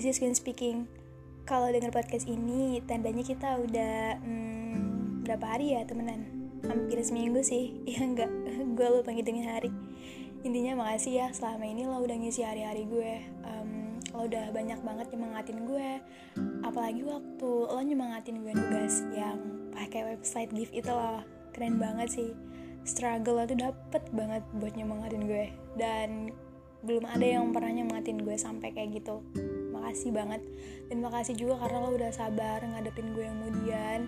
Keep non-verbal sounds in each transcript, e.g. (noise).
this is Queen speaking. Kalau denger podcast ini, tandanya kita udah hmm, berapa hari ya temenan? Hampir seminggu sih, ya enggak, gue lupa ngitungin hari. Intinya makasih ya, selama ini lo udah ngisi hari-hari gue. Um, lo udah banyak banget nyemangatin gue. Apalagi waktu lo nyemangatin gue nugas yang pakai website gift itu loh, keren banget sih. Struggle lo tuh dapet banget buat nyemangatin gue. Dan belum ada yang pernah nyemangatin gue sampai kayak gitu makasih banget. Dan makasih juga karena lo udah sabar ngadepin gue yang kemudian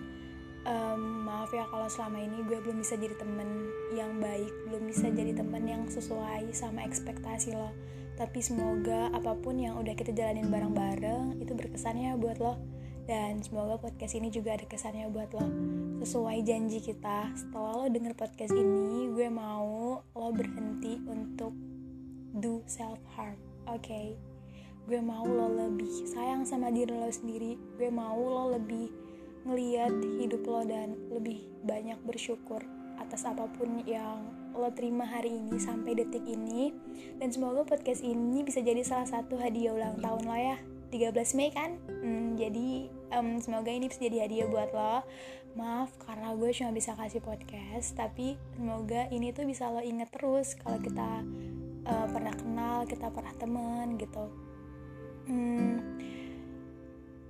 um, maaf ya kalau selama ini gue belum bisa jadi temen yang baik belum bisa jadi temen yang sesuai sama ekspektasi lo. Tapi semoga apa pun yang udah kita jalanin bareng-bareng itu berkesannya buat lo. Dan semoga podcast ini juga ada kesannya buat lo. Sesuai janji kita setelah lo denger podcast ini gue mau lo berhenti untuk do self harm oke? okay? Gue mau lo lebih sayang sama diri lo sendiri. Gue mau lo lebih ngeliat hidup lo dan lebih banyak bersyukur atas apa pun yang lo terima hari ini sampai detik ini. Dan semoga podcast ini bisa jadi salah satu hadiah ulang tahun lo ya. 13 Mei kan? Hmm, jadi um, semoga ini bisa jadi hadiah buat lo. Maaf karena gue cuma bisa kasih podcast tapi semoga ini tuh bisa lo inget terus kalau kita uh, pernah kenal kita pernah temen gitu hmm,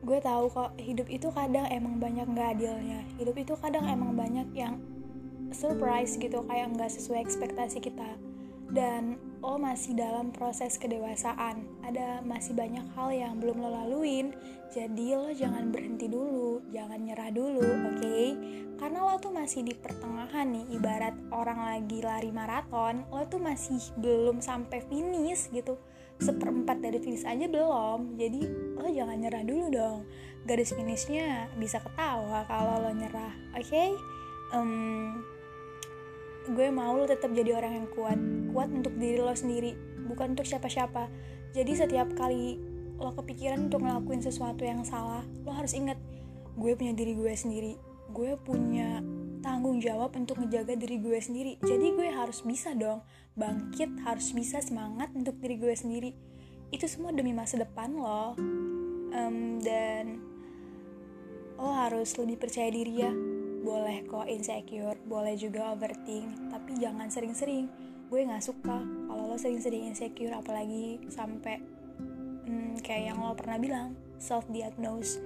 gue tahu kok hidup itu kadang emang banyak nggak adilnya. Hidup itu kadang emang banyak yang surprise gitu kayak nggak sesuai ekspektasi kita. Dan lo masih dalam proses kedewasaan. Ada masih banyak hal yang belum lo laluin. Jadi lo jangan berhenti dulu jangan nyerah dulu oke? Okay? karena lo tuh masih di pertengahan nih ibarat orang lagi lari maraton lo tuh masih belum sampai finish gitu. Seperempat dari finish aja belum. Jadi lo jangan nyerah dulu dong. Garis finishnya bisa ketawa kalau lo nyerah oke? Okay? um, gue mau lo tetap jadi orang yang kuat kuat untuk diri lo sendiri bukan untuk siapa-siapa. Jadi setiap kali lo kepikiran untuk ngelakuin sesuatu yang salah lo harus inget gue punya diri gue sendiri. Gue punya tanggung jawab untuk ngejaga diri gue sendiri. Jadi gue harus bisa dong bangkit harus bisa semangat untuk diri gue sendiri. Itu semua demi masa depan lo. Um, dan lo harus lebih percaya diri ya boleh kok insecure boleh juga overthink tapi jangan sering-sering. Gue nggak suka kalau lo sering-sering insecure apalagi sampai hmm, kayak yang lo pernah bilang self diagnose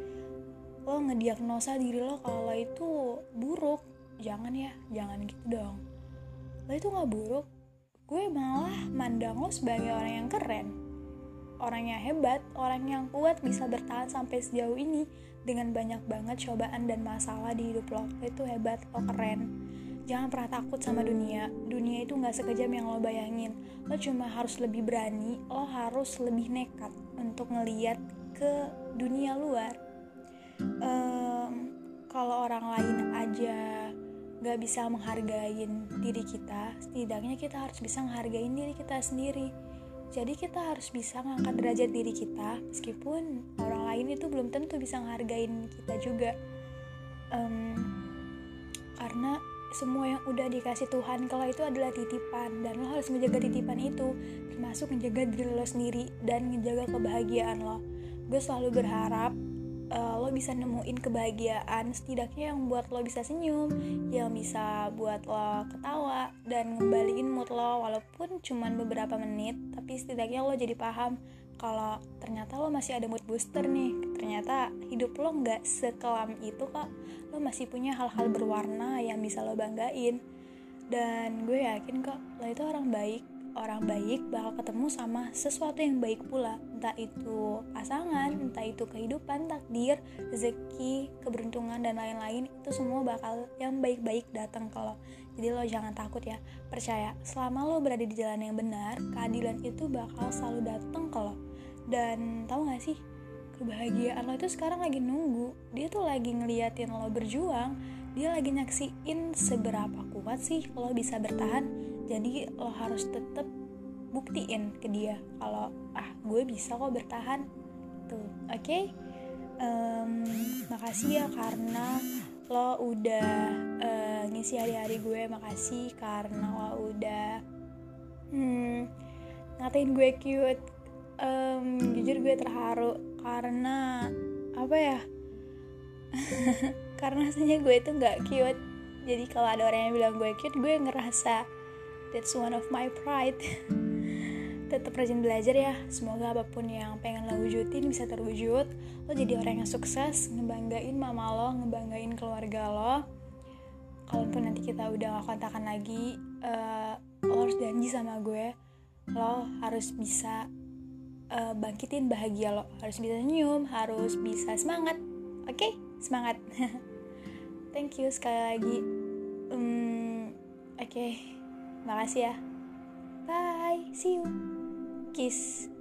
lo ngediagnosa diri lo kalau lo itu buruk. Jangan ya jangan gitu dong. Lo itu nggak buruk gue malah mandang lo sebagai orang yang keren orang yang hebat orang yang kuat bisa bertahan sampai sejauh ini dengan banyak banget cobaan dan masalah di hidup lo. Lo itu hebat lo keren. Jangan pernah takut sama dunia. Dunia itu nggak sekejam yang lo bayangin. Lo cuma harus lebih berani lo harus lebih nekat untuk ngeliat ke dunia luar. Um, kalau orang lain aja nggak bisa menghargain diri kita setidaknya kita harus bisa menghargain diri kita sendiri jadi kita harus bisa ngangkat derajat diri kita meskipun orang lain itu belum tentu bisa menghargain kita juga. Um, karena semua yang udah dikasih Tuhan kalau itu adalah titipan dan lo harus menjaga titipan itu termasuk menjaga diri lo sendiri dan menjaga kebahagiaan lo. Gue selalu berharap uh, lo bisa nemuin kebahagiaan setidaknya yang buat lo bisa senyum yang bisa buat lo ketawa dan ngembaliin mood lo walaupun cuman beberapa menit tapi setidaknya lo jadi paham kalau ternyata lo masih ada mood booster nih. Ternyata hidup lo nggak sekelam itu kok lo masih punya hal-hal berwarna yang bisa lo banggain. Dan gue yakin kok lo itu orang baik orang baik bakal ketemu sama sesuatu yang baik pula. Entah itu pasangan entah itu kehidupan takdir rezeki keberuntungan dan lain-lain. Itu semua bakal yang baik-baik datang lo. Jadi lo jangan takut ya. Percaya selama lo berada di jalan yang benar keadilan itu bakal selalu datang lo. Dan tahu gak sih kebahagiaan lo itu sekarang lagi nunggu. Dia tuh lagi ngeliatin lo berjuang. Dia lagi nyaksiin seberapa kuat sih lo bisa bertahan jadi lo harus tetap buktiin ke dia kalau ah gue bisa kok bertahan. Tuh oke? Okay? um, makasih ya karena lo udah uh, ngisi hari-hari gue makasih karena lo udah hmm, ngatain gue cute. Um, jujur gue terharu karena apa ya (laughs) karena rasanya gue itu nggak cute. Jadi kalau ada orang yang bilang gue cute gue ngerasa that's one of my pride. (laughs) Tetap rajin belajar ya. Semoga apa pun yang pengen lo wujudin bisa terwujud. Lo jadi orang yang sukses ngebanggain mama lo ngebanggain keluarga lo. Kalaupun nanti kita udah gak kontakan lagi uh, lo harus janji sama gue lo harus bisa uh, bangkitin bahagia lo. Harus bisa senyum harus bisa semangat. Oke? Okay? semangat. (laughs) Thank you sekali lagi. Um, oke. okay. Makasih ya. Bye. See you. Kiss